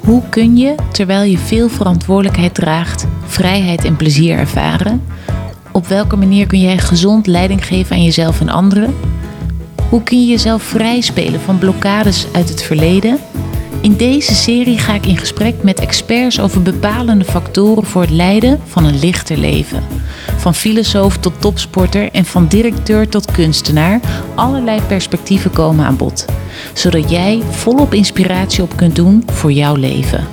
Hoe kun je, terwijl je veel verantwoordelijkheid draagt, vrijheid en plezier ervaren? Op welke manier kun jij gezond leiding geven aan jezelf en anderen? Hoe kun je jezelf vrij spelen van blokkades uit het verleden? In deze serie ga ik in gesprek met experts over bepalende factoren voor het leiden van een lichter leven. Van filosoof tot topsporter en van directeur tot kunstenaar, allerlei perspectieven komen aan bod. Zodat jij volop inspiratie op kunt doen voor jouw leven.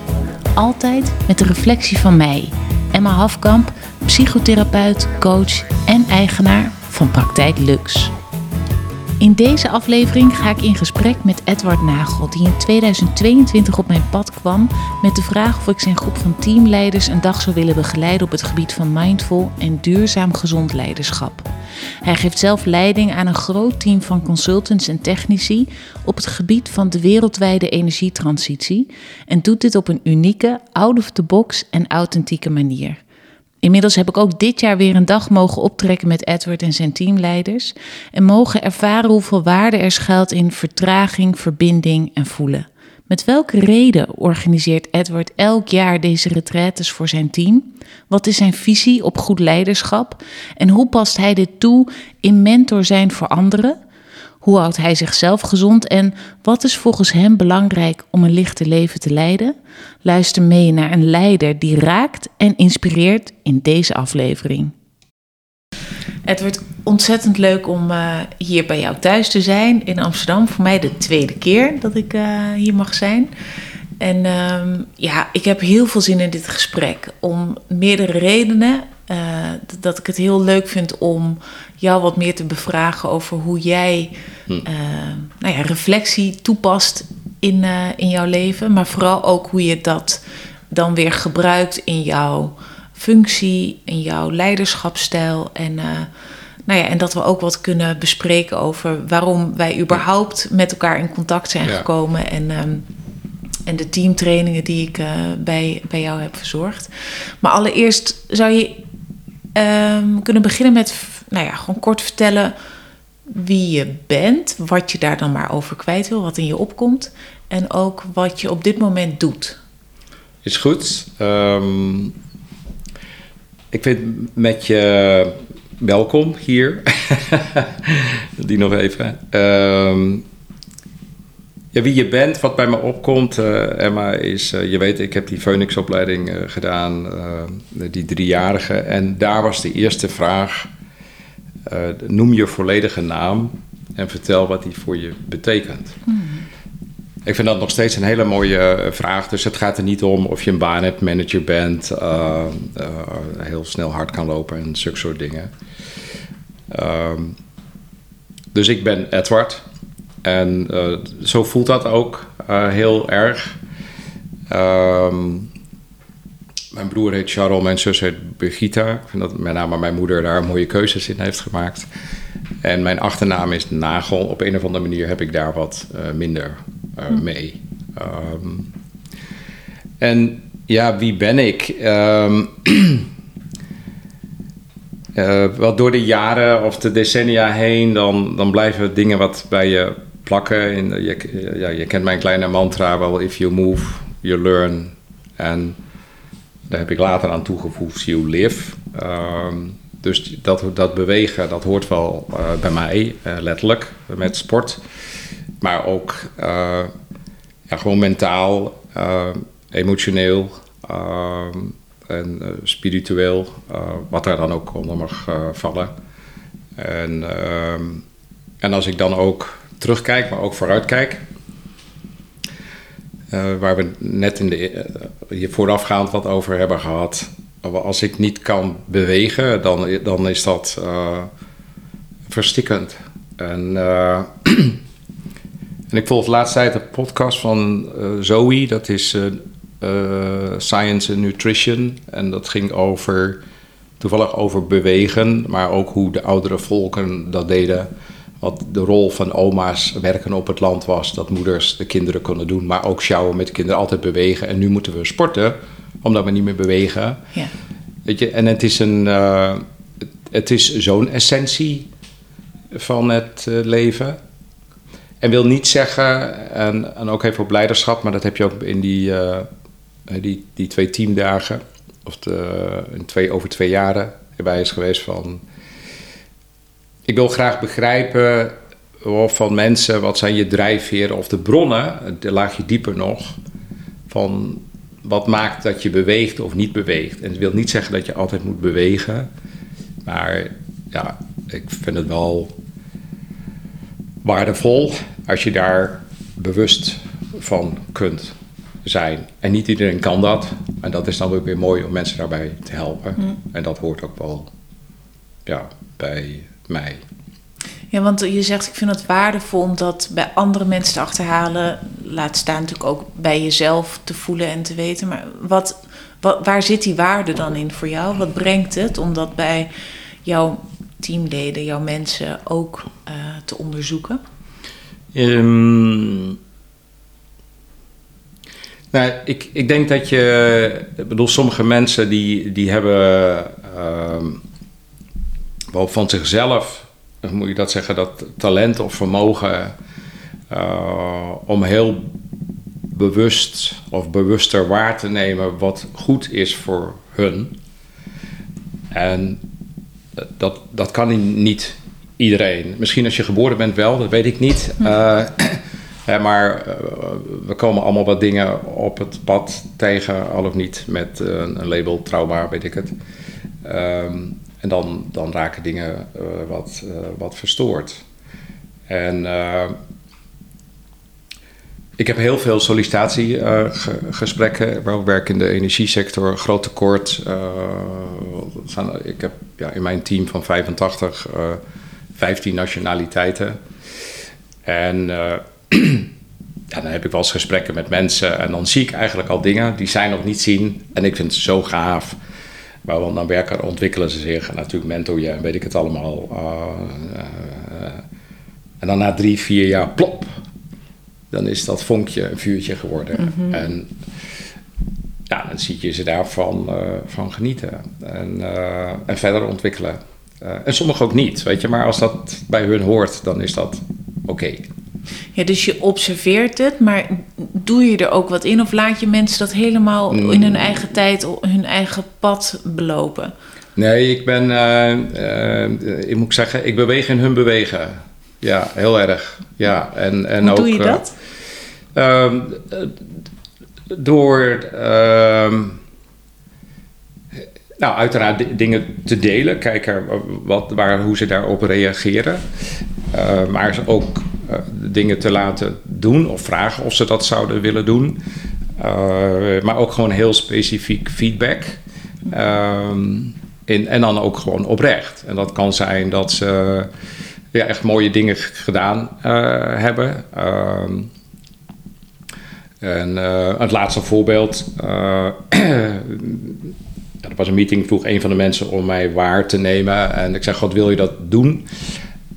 Altijd met de reflectie van mij, Emma Hafkamp, psychotherapeut, coach en eigenaar van Praktijk Lux. In deze aflevering ga ik in gesprek met Edward Nagel, die in 2022 op mijn pad kwam met de vraag of ik zijn groep van teamleiders een dag zou willen begeleiden op het gebied van mindful en duurzaam gezond leiderschap. Hij geeft zelf leiding aan een groot team van consultants en technici op het gebied van de wereldwijde energietransitie en doet dit op een unieke, out-of-the-box en authentieke manier. Inmiddels heb ik ook dit jaar weer een dag mogen optrekken met Edward en zijn teamleiders en mogen ervaren hoeveel waarde er schuilt in vertraging, verbinding en voelen. Met welke reden organiseert Edward elk jaar deze retraites voor zijn team? Wat is zijn visie op goed leiderschap? En hoe past hij dit toe in mentor zijn voor anderen? Hoe houdt hij zichzelf gezond en wat is volgens hem belangrijk om een lichte leven te leiden? Luister mee naar een leider die raakt en inspireert in deze aflevering. Het wordt ontzettend leuk om uh, hier bij jou thuis te zijn in Amsterdam. Voor mij de tweede keer dat ik uh, hier mag zijn. En um, ja, ik heb heel veel zin in dit gesprek. Om meerdere redenen. Uh, dat ik het heel leuk vind om jou wat meer te bevragen over hoe jij hm. nou ja, reflectie toepast in, in jouw leven. Maar vooral ook hoe je dat dan weer gebruikt in jouw functie, in jouw leiderschapstijl. En, nou ja, en dat we ook wat kunnen bespreken over waarom wij überhaupt met elkaar in contact zijn gekomen. En, um, en de teamtrainingen die ik bij, bij jou heb verzorgd. Maar allereerst zou je um, kunnen beginnen met, nou ja, gewoon kort vertellen wie je bent, wat je daar dan maar over kwijt wil, wat in je opkomt. En ook wat je op dit moment doet. Is goed. Um, ik vind met je welkom hier. Die nog even. Um, ja, wie je bent, wat bij me opkomt, uh, Emma, is... Uh, je weet, ik heb die Phoenix-opleiding uh, gedaan, die driejarige. En daar was de eerste vraag... noem je volledige naam en vertel wat die voor je betekent. Mm. Ik vind dat nog steeds een hele mooie eh, vraag. Dus het gaat er niet om of je een baan hebt, manager bent, heel snel hard kan lopen en zulke soort dingen. Um, dus ik ben Edward. En uh, zo voelt dat ook heel erg. Um, mijn broer heet Charles, mijn zus heet Brigitta. Ik vind dat met name mijn moeder daar mooie keuzes in heeft gemaakt. En mijn achternaam is Nagel. Op een of andere manier heb ik daar wat minder uh, mee. Um, en ja, wie ben ik? Um, uh, wel door de jaren of de decennia heen, dan, dan blijven dingen wat bij je plakken. In, je, ja, je kent mijn kleine mantra wel, if you move, you learn. En daar heb ik later aan toegevoegd, you live. Um, dus dat, dat bewegen, dat hoort wel uh, bij mij, letterlijk, met sport maar ook ja, gewoon mentaal, emotioneel uh, en spiritueel, wat daar dan ook onder mag vallen. En, ehm, en als ik dan ook terugkijk, maar ook vooruitkijk, waar we net in de, hier voorafgaand wat over hebben gehad. Als ik niet kan bewegen, dan, dan is dat verstikkend. En En ik volg de laatste tijd een podcast van Zoe, dat is Science and Nutrition. En dat ging over, toevallig over bewegen, maar ook hoe de oudere volken dat deden. Wat de rol van oma's werken op het land was, dat moeders de kinderen konden doen, maar ook sjouwen met de kinderen, altijd bewegen. En nu moeten we sporten, omdat we niet meer bewegen. Ja. Weet je, en het is, een, het is zo'n essentie van het leven. En wil niet zeggen, en, en ook even op leiderschap, maar dat heb je ook in die, uh, die, die twee teamdagen, of de, twee, over twee jaren erbij is geweest van... Ik wil graag begrijpen van mensen, wat zijn je drijfveren of de bronnen, de laagje dieper nog, van wat maakt dat je beweegt of niet beweegt. En het wil niet zeggen dat je altijd moet bewegen, maar ja, ik vind het wel waardevol als je daar bewust van kunt zijn. En niet iedereen kan dat. En dat is dan ook weer mooi om mensen daarbij te helpen. Mm. En dat hoort ook wel ja, bij mij. Ja, want je zegt, ik vind het waardevol om dat bij andere mensen te achterhalen. Laat staan natuurlijk ook bij jezelf te voelen en te weten. Maar wat, wat, waar zit die waarde dan in voor jou? Wat brengt het om dat bij jouw teamleden, jouw mensen ook uh, te onderzoeken? Um, nou, ik, ik denk dat je. Ik bedoel, sommige mensen die, die hebben. Um, van zichzelf moet je dat zeggen, dat talent of vermogen uh, om heel bewust of bewuster waar te nemen wat goed is voor hun. En dat, dat kan niet iedereen. Misschien als je geboren bent wel, dat weet ik niet. Uh, maar uh, we komen allemaal wat dingen op het pad tegen, al of niet, met een label trauma, weet ik het. Um, en dan, dan raken dingen uh, wat, uh, wat verstoord. En uh, ik heb heel veel sollicitatiegesprekken. ik werk in de energiesector, groot tekort. ik heb ja, in mijn team van 85 15 nationaliteiten. En dan heb ik wel eens gesprekken met mensen en dan zie ik eigenlijk al dingen die zij nog niet zien. En ik vind het zo gaaf maar dan werken, ontwikkelen ze zich. En natuurlijk mentor je en weet ik het allemaal. Uh, uh, en dan na drie, vier jaar, plop. Dan is dat vonkje een vuurtje geworden. Mm -hmm. En ja, dan zie je ze daarvan uh, van genieten. En, en verder ontwikkelen. en sommigen ook niet, weet je. Maar als dat bij hun hoort, dan is dat oké. Okay. Ja, dus je observeert het, maar doe je er ook wat in? Of laat je mensen dat helemaal in hun mm. eigen tijd, hun eigen pad belopen? Nee, ik ben, uh, ik moet zeggen, ik beweeg in hun bewegen. Ja, heel erg. Ja, en, en Hoe ook, doe je dat? Uh, door, ehm, nou, uiteraard dingen te delen, kijken wat, waar, hoe ze daarop reageren. maar ook dingen te laten doen of vragen of ze dat zouden willen doen. Uh, maar ook gewoon heel specifiek feedback. Um, in, en dan ook gewoon oprecht. En dat kan zijn dat ze ja, echt mooie dingen gedaan uh, hebben. Um, en het laatste voorbeeld. er was een meeting, vroeg een van de mensen om mij waar te nemen. En ik zeg: God, wil je dat doen?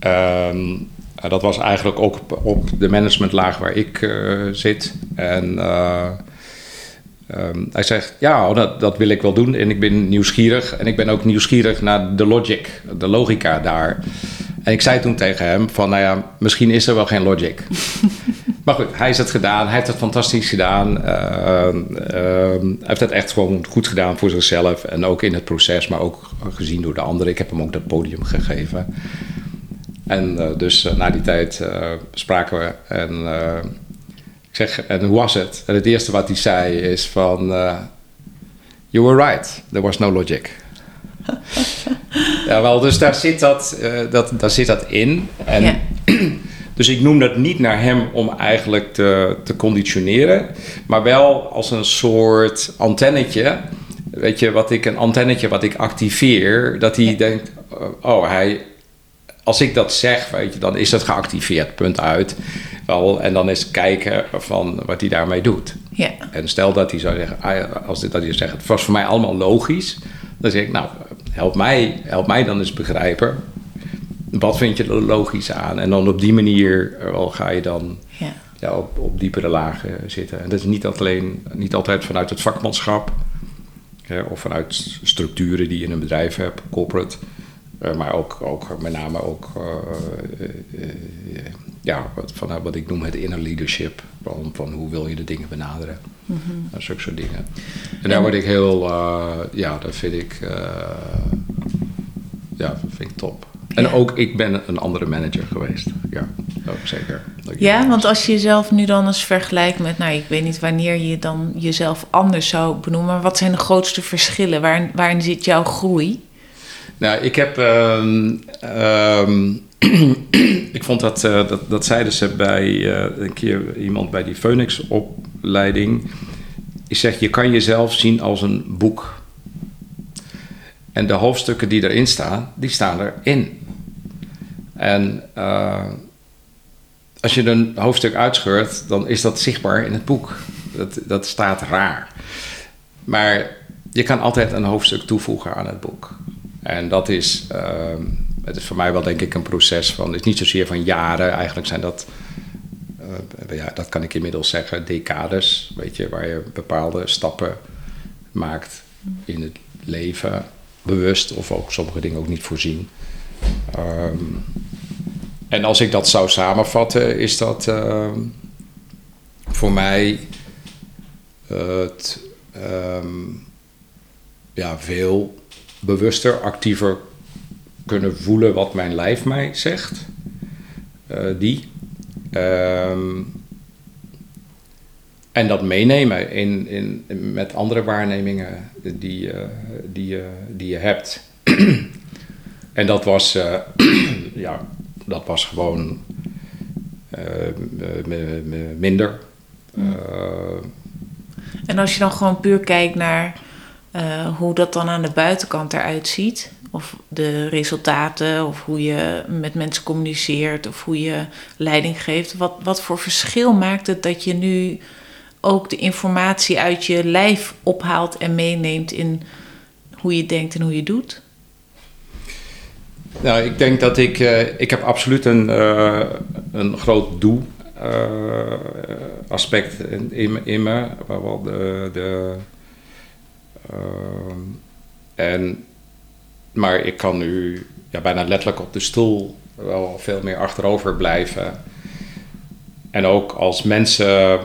Um, uh, dat was eigenlijk ook op, op, de managementlaag waar ik uh, zit. En uh, um, hij zegt, ja, oh, dat, dat, wil ik wel doen. En ik ben nieuwsgierig. En ik ben ook nieuwsgierig naar de logic, de logica daar. En ik zei toen tegen hem van, nou ja, misschien is er wel geen logic. maar goed, hij heeft het gedaan. Hij heeft het fantastisch gedaan. hij heeft het echt gewoon goed gedaan voor zichzelf. En ook in het proces, maar ook gezien door de anderen. Ik heb hem ook dat podium gegeven. En uh, dus uh, na die tijd uh, spraken we en ik zeg, en hoe was het? En het eerste wat hij zei is van, you were right, there was no logic. ja, wel, dus daar zit dat, dat, daar zit dat in. En, ja. dus ik noem dat niet naar hem om eigenlijk te, te conditioneren, maar wel als een soort antennetje. Weet je, wat ik, een antennetje wat ik activeer, dat hij ja. denkt, oh, hij, als ik dat zeg, weet je, dan is dat geactiveerd, punt uit. Wel, en dan is kijken van wat hij daarmee doet. Ja. En stel dat hij zou zeggen, ah als dit, dat hij zegt, het was voor mij allemaal logisch. Dan zeg ik, nou, help mij, help mij dan eens begrijpen. Wat vind je er logisch aan? En dan op die manier eh, wel, ga je dan ja. Ja, op, op diepere lagen zitten. En dat is niet, alleen, niet altijd vanuit het vakmanschap. Hè, of vanuit structuren die je in een bedrijf hebt, corporate. Uh, maar ook, ook met name ook uh, uh, ja, wat, van, wat ik noem het inner leadership. Van, van hoe wil je de dingen benaderen. Dat zulke soort dingen. En daar word ik heel, ja, dat vind ik, ja, dat vind ik top. En Ja. ook, ik ben een andere manager geweest. Ja, ook zeker. Dat Ja, want als je jezelf nu dan eens vergelijkt met, nou, ik weet niet wanneer je dan jezelf anders zou benoemen, maar wat zijn de grootste verschillen? Waarin, waarin zit jouw groei? Nou, ik heb. ehm, ehm, ik vond dat, eh, dat. Dat zeiden ze bij. eh, een keer iemand bij die Phoenix-opleiding. Die zegt: Je kan jezelf zien als een boek. En de hoofdstukken die erin staan, die staan erin. En eh, als je een hoofdstuk uitscheurt, dan is dat zichtbaar in het boek. Dat, dat staat raar. Maar je kan altijd een hoofdstuk toevoegen aan het boek. En dat is, ehm, het is voor mij wel denk ik een proces van, het is niet zozeer van jaren, eigenlijk zijn dat, eh, ja, dat kan ik inmiddels zeggen, decades, weet je, waar je bepaalde stappen maakt in het leven, bewust of ook sommige dingen ook niet voorzien. Ehm, en als ik dat zou samenvatten, is dat ehm, voor mij het ja, veel bewuster, actiever kunnen voelen wat mijn lijf mij zegt. Eh, die. Ehm, en dat meenemen in, in, met andere waarnemingen die, eh, die, je die je hebt. en dat was, eh, ja, dat was gewoon eh, minder. Eh, En als je dan gewoon puur kijkt naar eh, hoe dat dan aan de buitenkant eruit ziet, of de resultaten, of hoe je met mensen communiceert, of hoe je leiding geeft, wat, wat voor verschil maakt het dat je nu ook de informatie uit je lijf ophaalt en meeneemt in hoe je denkt en hoe je doet? Nou, ik denk dat ik... eh, ik heb absoluut een, eh, een groot doel eh, aspect in, in, me- in me. Waar wel de... de en, maar ik kan nu ja, bijna letterlijk op de stoel wel veel meer achterover blijven. En ook als mensen...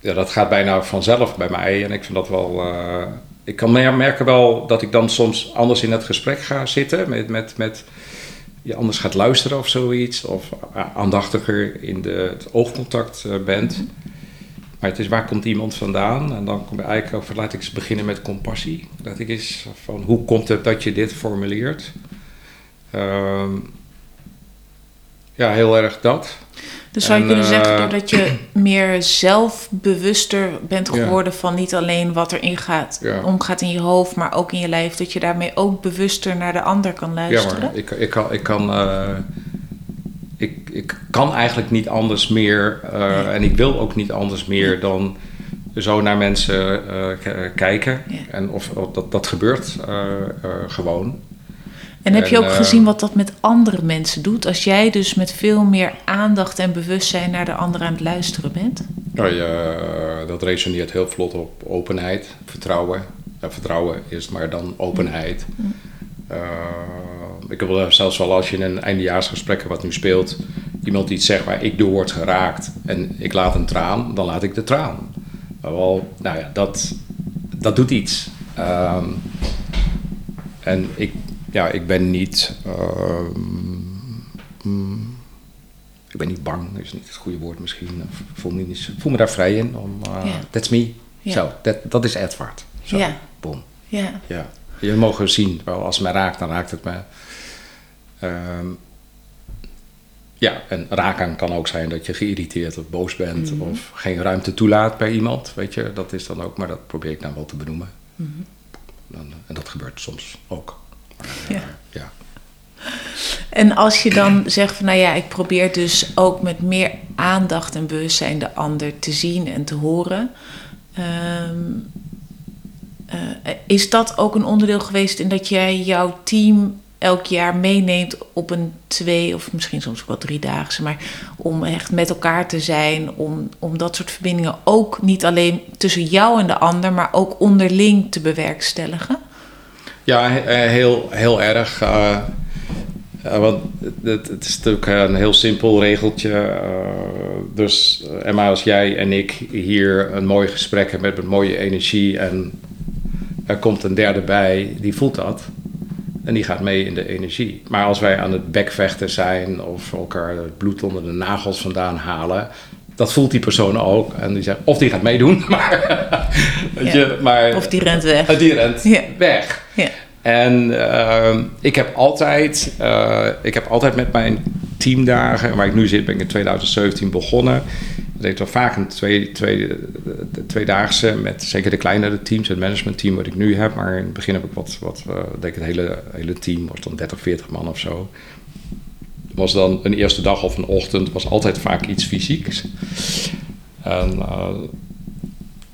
Ja, dat gaat bijna vanzelf bij mij. En ik vind dat wel... eh, ik kan mer- merken wel dat ik dan soms anders in het gesprek ga zitten. Met, met, met je anders gaat luisteren of zoiets. Of a- aandachtiger in de, het oogcontact eh, bent. Maar het is waar komt iemand vandaan? En dan kom je eigenlijk over, laat ik eens beginnen met compassie. Dat ik eens van hoe komt het dat je dit formuleert? Ehm, ja, heel erg dat. Dus zou je En, kunnen zeggen, eh, doordat je meer zelfbewuster bent Ja. geworden van niet alleen wat er ingaat, Ja. omgaat in je hoofd, maar ook in je lijf, dat je daarmee ook bewuster naar de ander kan Ja, luisteren? maar ik, ik kan, ik, kan, eh, ik, ik kan eigenlijk niet anders meer, eh, en ik wil ook niet anders meer dan zo naar mensen eh, kijken. Ja. En of, of dat, dat gebeurt eh, gewoon. En heb je ook gezien wat dat met andere mensen doet? Als jij dus met veel meer aandacht en bewustzijn naar de ander aan het luisteren bent? Ja, je, dat resoneert heel vlot op openheid, vertrouwen. Ja, vertrouwen is maar dan openheid. Eh, ik heb wel zelfs wel als je in een eindejaarsgesprek wat nu speelt, iemand iets zegt waar ik door word geraakt en ik laat een traan, dan laat ik de traan. Maar wel, nou ja, dat, dat doet iets. Ehm, en ik, ja, ik ben niet. ehm, mm, ik ben niet bang, is niet het goede woord misschien. Ik voel me, niet, voel me daar vrij in. Om, eh. That's me. Zo, dat, dat is Edward. Zo, Ja. boom. Ja, Ja. Je mogen zien, wel, als het mij raakt, dan raakt het me. Ehm, ja, en raken kan ook zijn dat je geïrriteerd of boos bent Mhm. of geen ruimte toelaat bij iemand. Weet je, dat is dan ook, maar dat probeer ik dan wel te benoemen. Mhm. Dan, en dat gebeurt soms ook. ja. Ja. En als je dan zegt van, nou ja, ik probeer dus ook met meer aandacht en bewustzijn de ander te zien en te horen. ehm, eh, is dat ook een onderdeel geweest in dat jij jouw team elk jaar meeneemt op een twee of misschien soms ook wel driedaagse, maar om echt met elkaar te zijn, om, om dat soort verbindingen ook niet alleen tussen jou en de ander, maar ook onderling te bewerkstelligen? Ja, eh, heel, heel erg. eh, want het, het, is natuurlijk een heel simpel regeltje. Uh, dus Emma, als jij en ik hier een mooi gesprek hebben met een mooie energie en er komt een derde bij, die voelt dat. En die gaat mee in de energie. Maar als wij aan het bekvechten zijn of elkaar het bloed onder de nagels vandaan halen, dat voelt die persoon ook. En die zegt, of die gaat meedoen, maar, je, maar of die rent weg. Die rent weg. Ja. En uh, ik, heb altijd, uh, ik heb altijd met mijn teamdagen, waar ik nu zit, ben ik in 2017 begonnen. Ik deed wel vaak een twee, twee, tweedaagse met zeker de kleinere teams, het managementteam wat ik nu heb. Maar in het begin heb ik wat, wat uh, denk het hele, hele team, was dan 30, 40 man of zo. Was dan een eerste dag of een ochtend, was altijd vaak iets fysieks. En uh,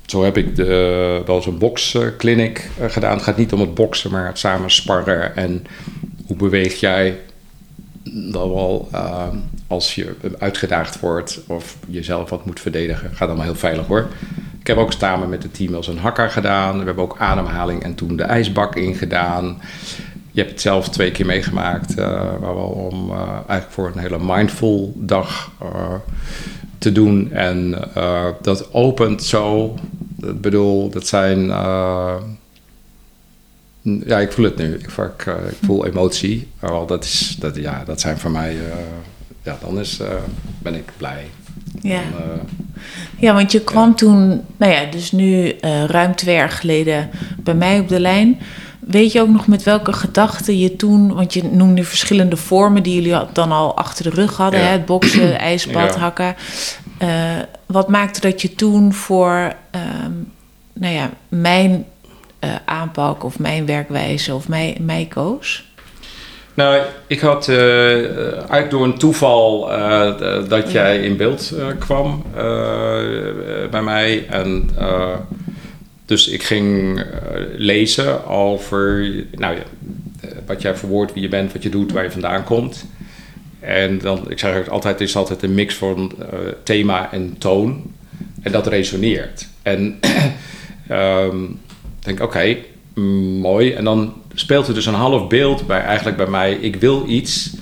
zo heb ik de, wel eens een boxclinic uh, gedaan. Het gaat niet om het boksen, maar het samen sparren. En hoe beweeg jij dan wel uh, als je uitgedaagd wordt of jezelf wat moet verdedigen. Gaat allemaal heel veilig hoor. Ik heb ook samen met het team als een hakker gedaan. We hebben ook ademhaling en toen de ijsbak ingedaan. Je hebt het zelf twee keer meegemaakt, uh, waar we om uh, eigenlijk voor een hele mindful dag te doen. En dat opent zo. Ik bedoel, dat zijn ja, ik voel het nu. Ik, ik, ik voel emotie. Wel, dat, is, dat, ja, dat zijn voor mij... Uh, ja, dan is, uh, ben ik blij. Ja. Dan, ja, want je kwam ja. toen... Nou ja, dus nu ruim twee jaar geleden bij mij op de lijn. Weet je ook nog met welke gedachten je toen... Want je noemde verschillende vormen die jullie dan al achter de rug hadden. Ja. Hè? Het boksen, ijsbad, ja. hakken. wat maakte dat je toen voor... Um, nou ja, mijn uh, aanpak of mijn werkwijze of mij, mij koos? Nou, ik had uh, eigenlijk door een toeval uh, dat jij in beeld kwam bij mij. En dus ik ging lezen over nou, wat jij verwoordt, wie je bent, wat je doet, waar je vandaan komt. En dan, ik zeg altijd, het is altijd een mix van thema en toon. En dat resoneert. En um, denk oké, okay, mooi. En dan speelt er dus een half beeld bij eigenlijk bij mij. Ik wil iets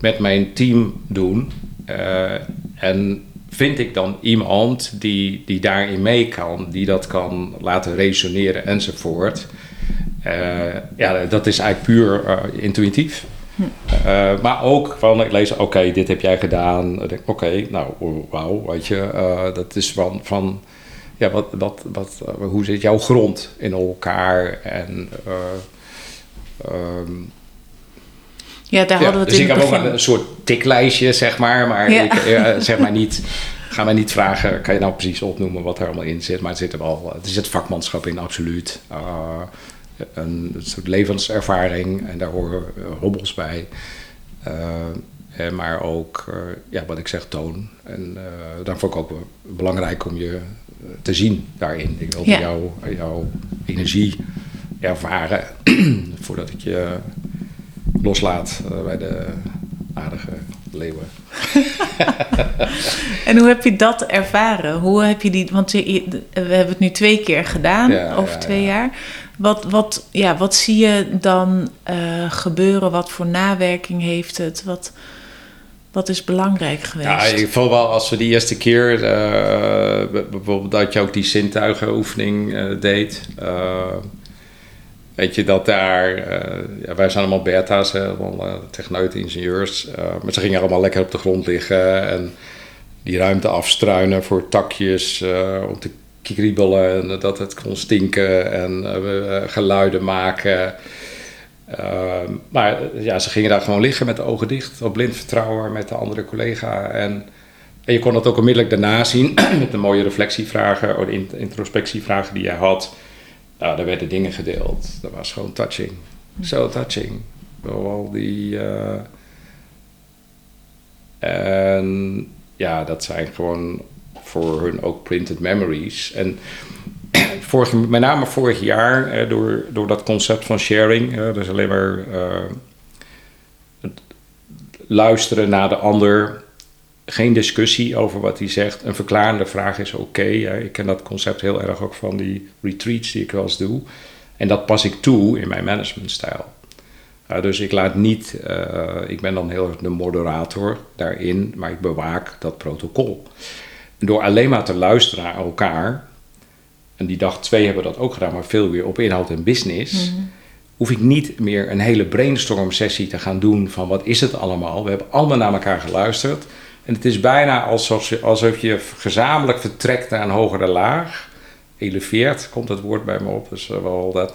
met mijn team doen. Uh, en vind ik dan iemand die, die daarin mee kan, die dat kan laten resoneren enzovoort. Uh, ja, dat is eigenlijk puur uh, intuïtief. Uh, maar ook van, ik lees, oké, dit heb jij gedaan. Oké, okay, nou, wauw, weet je, dat is van, van ja, wat, wat, wat, uh, hoe zit jouw grond in elkaar? En, um, ja, daar hadden we het Dus in ik heb begin. ook een soort tiklijstje, zeg maar. Maar ik, zeg maar niet, ga mij niet vragen, kan je nou precies opnoemen wat er allemaal in zit. Maar het zit er wel, het is het vakmanschap in, absoluut. een, een soort levenservaring en daar horen hobbels bij. Uh, maar ook, ja, wat ik zeg, toon. En ik ook belangrijk om je te zien daarin. Ik wilde ja. jouw, jouw energie ervaren voordat ik je loslaat bij de aardige leeuwen. en hoe heb je dat ervaren? Hoe heb je die, want we hebben het nu twee keer gedaan, ja, over ja, twee jaar. Wat, wat, ja, wat zie je dan uh, gebeuren? Wat voor nawerking heeft het? Wat, wat is belangrijk geweest? Ja, ik vond wel als we die eerste keer, uh, bijvoorbeeld dat je ook die zintuigenoefening uh, deed. Uh, weet je dat daar, ja, wij zijn allemaal beta's, allemaal techneuten, ingenieurs. maar ze gingen allemaal lekker op de grond liggen en die ruimte afstruinen voor takjes om te kriebelen en dat het kon stinken en geluiden maken. Uh, maar ja, ze gingen daar gewoon liggen met de ogen dicht, op blind vertrouwen met de andere collega. En, en je kon dat ook onmiddellijk daarna zien met de mooie reflectievragen, of introspectievragen die jij had. Nou, daar werden dingen gedeeld. Dat was gewoon touching. Zo so touching. Al die. Uh, en ja, dat zijn gewoon voor hun ook printed memories. En vorig, met name vorig jaar, eh, door, door dat concept van sharing, eh, dus alleen maar uh, luisteren naar de ander, geen discussie over wat hij zegt. Een verklarende vraag is oké. Ik ken dat concept heel erg ook van die retreats die ik wel eens doe. En dat pas ik toe in mijn managementstijl. Dus ik laat niet, ik ben dan heel erg de moderator daarin, maar ik bewaak dat protocol. Door alleen maar te luisteren naar elkaar, en die dag twee hebben dat ook gedaan, maar veel weer op inhoud en business, mm. hoef ik niet meer een hele brainstorm sessie te gaan doen van wat is het allemaal. We hebben allemaal naar elkaar geluisterd. En het is bijna alsof je, alsof je gezamenlijk vertrekt naar een hogere laag. Eleveert, komt het woord bij me op. Dus wel dat.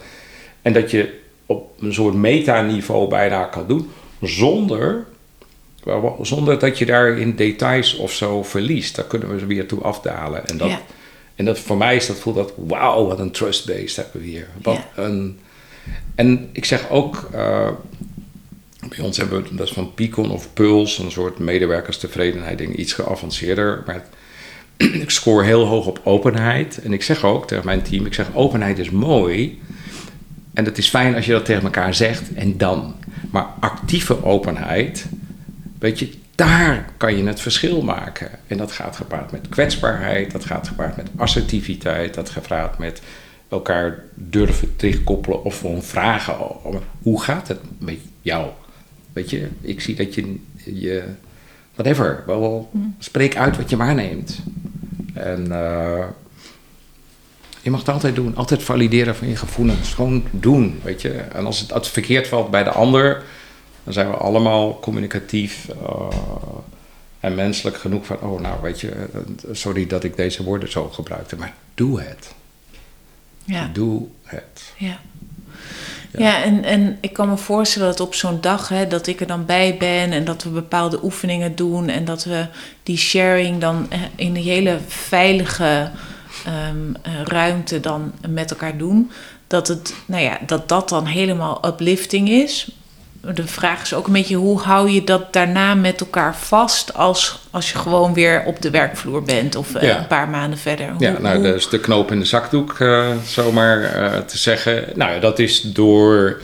En dat je op een soort metaniveau bijna kan doen. Zonder, zonder dat je daar in details of zo verliest. Daar kunnen we weer toe afdalen. En, dat, en dat, voor mij is dat, voelt dat, wauw, wat een trust-based hebben we hier. Wat een, en ik zeg ook, uh, bij ons hebben we, dat is van Picon of Pulse, een soort medewerkerstevredenheid, denk iets geavanceerder. Maar ik score heel hoog op openheid. En ik zeg ook tegen mijn team, ik zeg openheid is mooi. En het is fijn als je dat tegen elkaar zegt en dan. Maar actieve openheid, weet je, daar kan je het verschil maken. En dat gaat gepaard met kwetsbaarheid, dat gaat gepaard met assertiviteit, dat gaat met elkaar durven terugkoppelen of gewoon vragen: hoe gaat het met jou? Weet je, ik zie dat je, je whatever, wel, mm. spreek uit wat je waarneemt. En uh, je mag het altijd doen, altijd valideren van je gevoelens. Gewoon doen, weet je. En als het, als het verkeerd valt bij de ander, dan zijn we allemaal communicatief uh, en menselijk genoeg van, oh nou, weet je, eh, sorry dat ik deze woorden zo gebruikte, maar doe het. Ja. Doe het. Ja. Ja, en, en ik kan me voorstellen dat op zo'n dag, hè, dat ik er dan bij ben en dat we bepaalde oefeningen doen en dat we die sharing dan in een hele veilige um, ruimte dan met elkaar doen. Dat, het, nou ja, dat dat dan helemaal uplifting is de vraag is ook een beetje hoe hou je dat daarna met elkaar vast als, als je gewoon weer op de werkvloer bent of eh, een paar maanden verder? Hoe, ja, nou, dus de knoop in de zakdoek, uh, zomaar uh, te zeggen. Nou, dat is door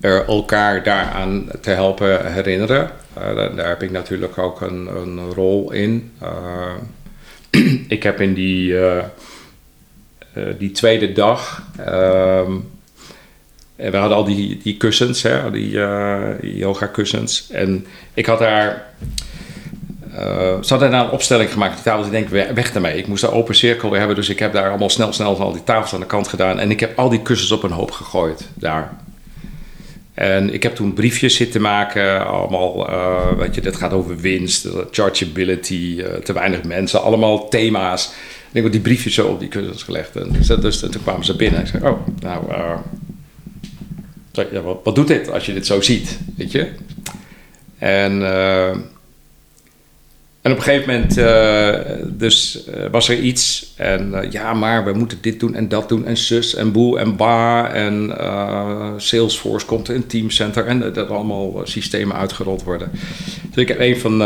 er elkaar daaraan te helpen herinneren. Daar, daar, heb ik natuurlijk ook een, een rol in. ik heb in die, die tweede dag. Ehm, en we hadden al die, die kussens, hè, die, uh, yoga kussens. En ik had daar... Uh, ze hadden daar een opstelling gemaakt op die tafel. Dus ik denk, weg ermee. Ik moest daar open cirkel weer hebben. Dus ik heb daar allemaal snel, snel al die tafels aan de kant gedaan. En ik heb al die kussens op een hoop gegooid daar. En ik heb toen briefjes zitten maken. Allemaal, uh, weet je, dit gaat over winst, chargeability, te weinig mensen. Allemaal thema's. En ik heb die briefjes zo op die kussens gelegd. En, dus, dus, toen kwamen ze binnen. Ik zei, oh, nou ja, wat, doet dit als je dit zo ziet, weet je? En, uh, en op een gegeven moment uh, dus, uh, was er iets en ja, maar we moeten dit doen en dat doen en zus en boe en ba en Salesforce komt in Teamcenter en dat allemaal systemen uitgerold worden. Dus ik heb een van,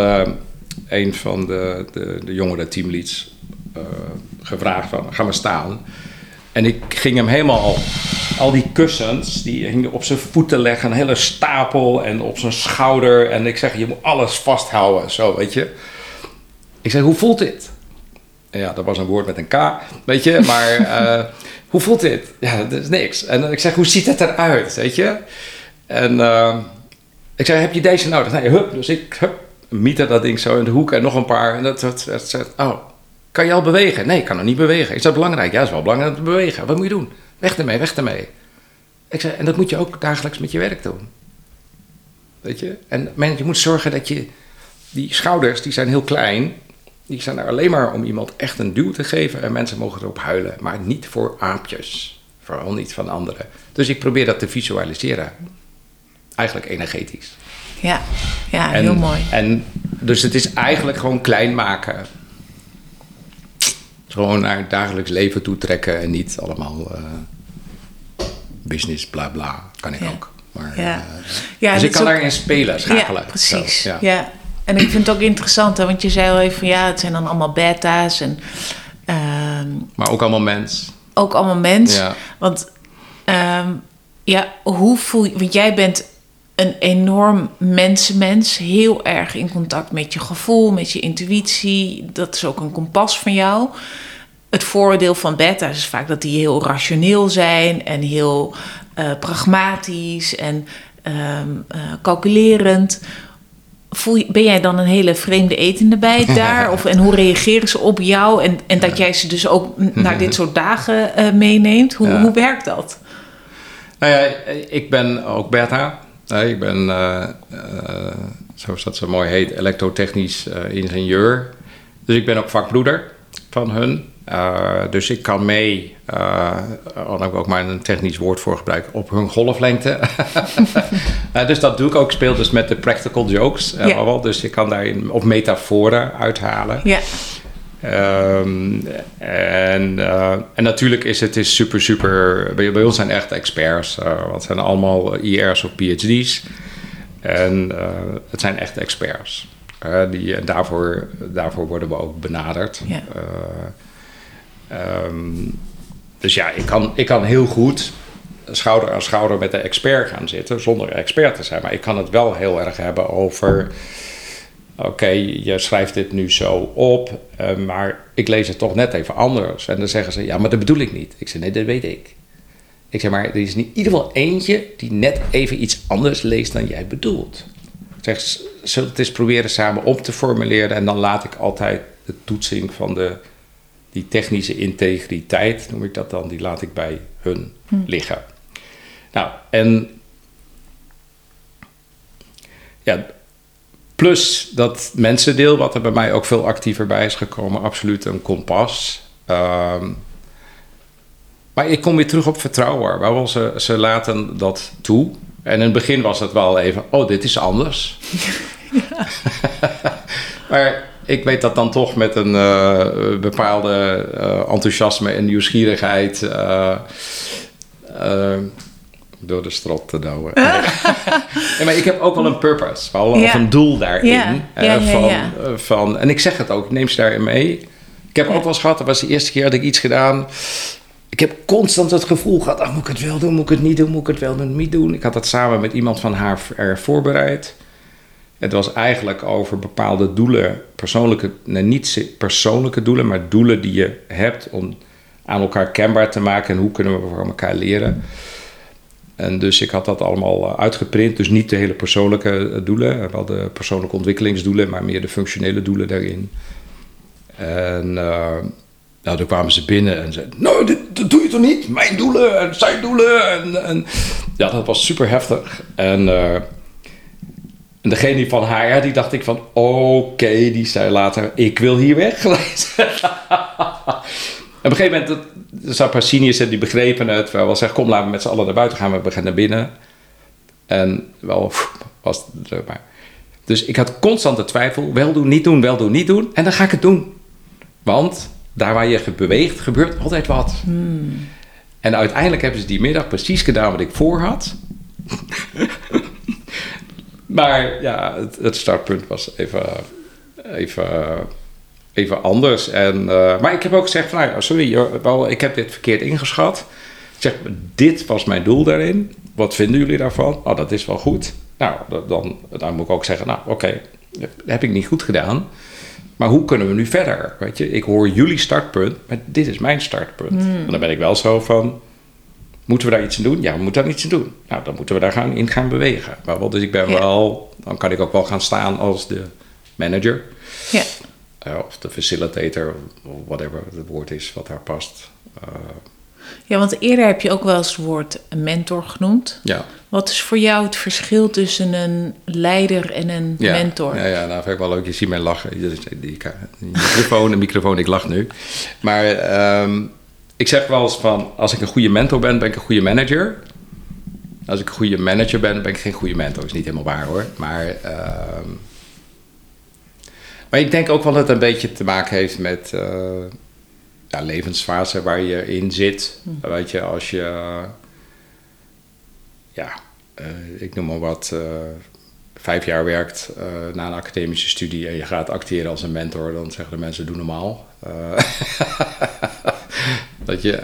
een van de, de, de jongere teamleads gevraagd van, ga maar staan. En ik ging hem helemaal, al die kussens, die hingen op zijn voeten leggen, een hele stapel en op zijn schouder. En ik zeg, je moet alles vasthouden, zo, weet je. Ik zeg, hoe voelt dit? ja, dat was een woord met een K, weet je, maar uh, hoe voelt dit? Ja, dat is niks. En ik zeg, hoe ziet het eruit, weet je? En uh, ik zeg, heb je deze nodig? Nee, hup, dus ik, hup, miette dat ding zo in de hoek en nog een paar. En dat, dat, dat, dat oh, kan je al bewegen? Nee, ik kan nog niet bewegen. Is dat belangrijk? Ja, dat is wel belangrijk om te bewegen. Wat moet je doen? Weg ermee, weg ermee. Ik zei, en dat moet je ook dagelijks met je werk doen. Weet je? En je moet zorgen dat je... Die schouders, die zijn heel klein. Die zijn er alleen maar om iemand echt een duw te geven. En mensen mogen erop huilen. Maar niet voor aapjes. Vooral niet van anderen. Dus ik probeer dat te visualiseren. Eigenlijk energetisch. Ja, ja heel mooi. En dus het is eigenlijk gewoon klein maken gewoon naar het dagelijks leven toe trekken en niet allemaal uh, business, bla bla. Kan ik ook. Maar, ja. Uh, ja, dus ik kan daarin spelen, schakelen. Ja, precies. ja. ja. En ik vind het ook interessant, hè, want je zei al even van ja, het zijn dan allemaal beta's. En, uh, maar ook allemaal mens. Ook allemaal mens. Ja. Want um, ja, hoe voel je, want jij bent een enorm mensenmens, heel erg in contact met je gevoel, met je intuïtie. Dat is ook een kompas van jou. Het voordeel van beta's is vaak dat die heel rationeel zijn en heel uh, pragmatisch. En ehm, eh, calculerend. Voel je, ben jij dan een hele vreemde etende bij daar? Of, en hoe reageren ze op jou? En, en dat jij ze dus ook naar dit soort dagen eh, meeneemt. Hoe, hoe werkt dat? Nou ja, ik ben ook beta. Ik ben, uh, zoals dat zo mooi heet, elektrotechnisch ingenieur. Dus ik ben ook vakbroeder van hun. Dus ik kan mee, al ik ook maar een technisch woord voor gebruik, op hun golflengte. dus dat doe ik ook. Ik speel dus met de practical jokes. Ja. dus ik kan daarin op metaforen uithalen. Ja. Um, en, en natuurlijk is het is super, super. Bij, bij ons zijn echt experts. want het zijn allemaal IR's of PhD's. En het zijn echt experts. die, en daarvoor, daarvoor worden we ook benaderd. Um, dus ja, ik kan, ik kan heel goed schouder aan schouder met de expert gaan zitten, zonder expert te zijn. Maar ik kan het wel heel erg hebben over. Oké, je schrijft dit nu zo op, uh, maar ik lees het toch net even anders. En dan zeggen ze, ja, maar dat bedoel ik niet. Ik zeg, nee, dat weet ik. Ik zeg, maar er is in ieder geval eentje die net even iets anders leest dan jij bedoelt. Ik zeg, zullen we het eens proberen samen op te formuleren en dan laat ik altijd de toetsing van de die technische integriteit, noem ik dat dan, die laat ik bij hun hm. liggen. Nou, en ja, plus dat mensendeel, wat er bij mij ook veel actiever bij is gekomen, absoluut een kompas. Ehm, maar ik kom weer terug op vertrouwen. Wel, ze, ze laten dat toe. En in het begin was het wel even, oh, dit is anders. Ja. maar ik weet dat dan toch met een uh, bepaalde uh, enthousiasme en nieuwsgierigheid uh, door de strot te douwen. maar ik heb ook wel een purpose, wel, ja. of een doel daarin. Ja. van, van, en ik zeg het ook, ik neem ze daarin mee. Ik heb ook wel eens gehad, dat was de eerste keer dat ik iets gedaan. Ik heb constant het gevoel gehad, moet ik het wel doen, moet ik het niet doen, moet ik het wel doen, niet doen. Ik had dat samen met iemand van haar er voorbereid. Het was eigenlijk over bepaalde doelen, persoonlijke, nee, niet persoonlijke doelen, maar doelen die je hebt om aan elkaar kenbaar te maken en hoe kunnen we voor elkaar leren. En dus ik had dat allemaal eh, uitgeprint, dus niet de hele persoonlijke eh, doelen, wel de persoonlijke ontwikkelingsdoelen, maar meer de functionele doelen daarin. En uh, nou, toen kwamen ze binnen en zeiden: Nou, dit, dat doe je toch niet? Mijn doelen en zijn doelen. En, en ja, dat was super heftig. En en degene van HR, die dacht ik van, oké, die zei later, ik wil hier weg. en op een gegeven moment, er zat seniors die begrepen het. We wel zeggen, kom, laten we met z'n allen naar buiten gaan. We beginnen naar binnen. En wel, was het maar. Dus ik had constant de twijfel, wel doen, niet doen, wel doen, niet doen. En dan ga ik het doen. Want daar waar je beweegt, gebeurt altijd wat. Hmm. En uiteindelijk hebben ze die middag precies gedaan wat ik voor had. Maar ja, het, het, startpunt was even, even, even anders. En, uh, maar ik heb ook gezegd van, nou, sorry, wel, ik heb dit verkeerd ingeschat. Ik zeg, dit was mijn doel daarin. Wat vinden jullie daarvan? Oh, dat is wel goed. Nou, dan, dan moet ik ook zeggen, nou, oké, dat heb ik niet goed gedaan. Maar hoe kunnen we nu verder? Weet je, ik hoor jullie startpunt, maar dit is mijn startpunt. Hmm. En dan ben ik wel zo van, Moeten we daar iets aan doen? Ja, we moeten daar iets aan doen. Nou, dan moeten we daar gaan, in gaan bewegen. Maar wel, dus ik ben wel, dan kan ik ook wel gaan staan als de manager. Ja. Uh, of de facilitator, of whatever het woord is wat daar past. Uh, ja, want eerder heb je ook wel eens het woord mentor genoemd. Ja. Wat is voor jou het verschil tussen een leider en een mentor? Ja, ja, nou vind ik wel leuk. Je ziet mij lachen. Die microfoon, de microfoon, ik lach nu. Maar um, ik zeg wel eens van, als ik een goede mentor ben, ben ik een goede manager. Als ik een goede manager ben, ben ik geen goede mentor. Dat is niet helemaal waar hoor. Maar, uh, maar ik denk ook wel dat het een beetje te maken heeft met uh, ja, levensfase waar je in zit. Hm. Weet je, als je, ja, uh, ik noem maar wat, vijf jaar werkt na een academische studie en je gaat acteren als een mentor, dan zeggen de mensen: doe normaal. Dat je...